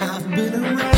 I've been around.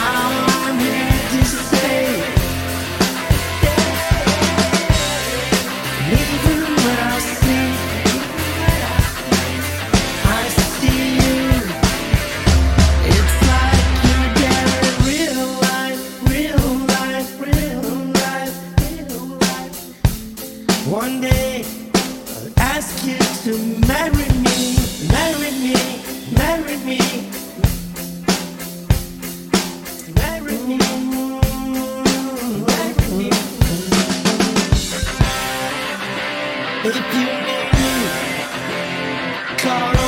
One day I'll ask you to marry me, marry me, marry me. Marry me, marry me. If you need me, call.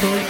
Estoy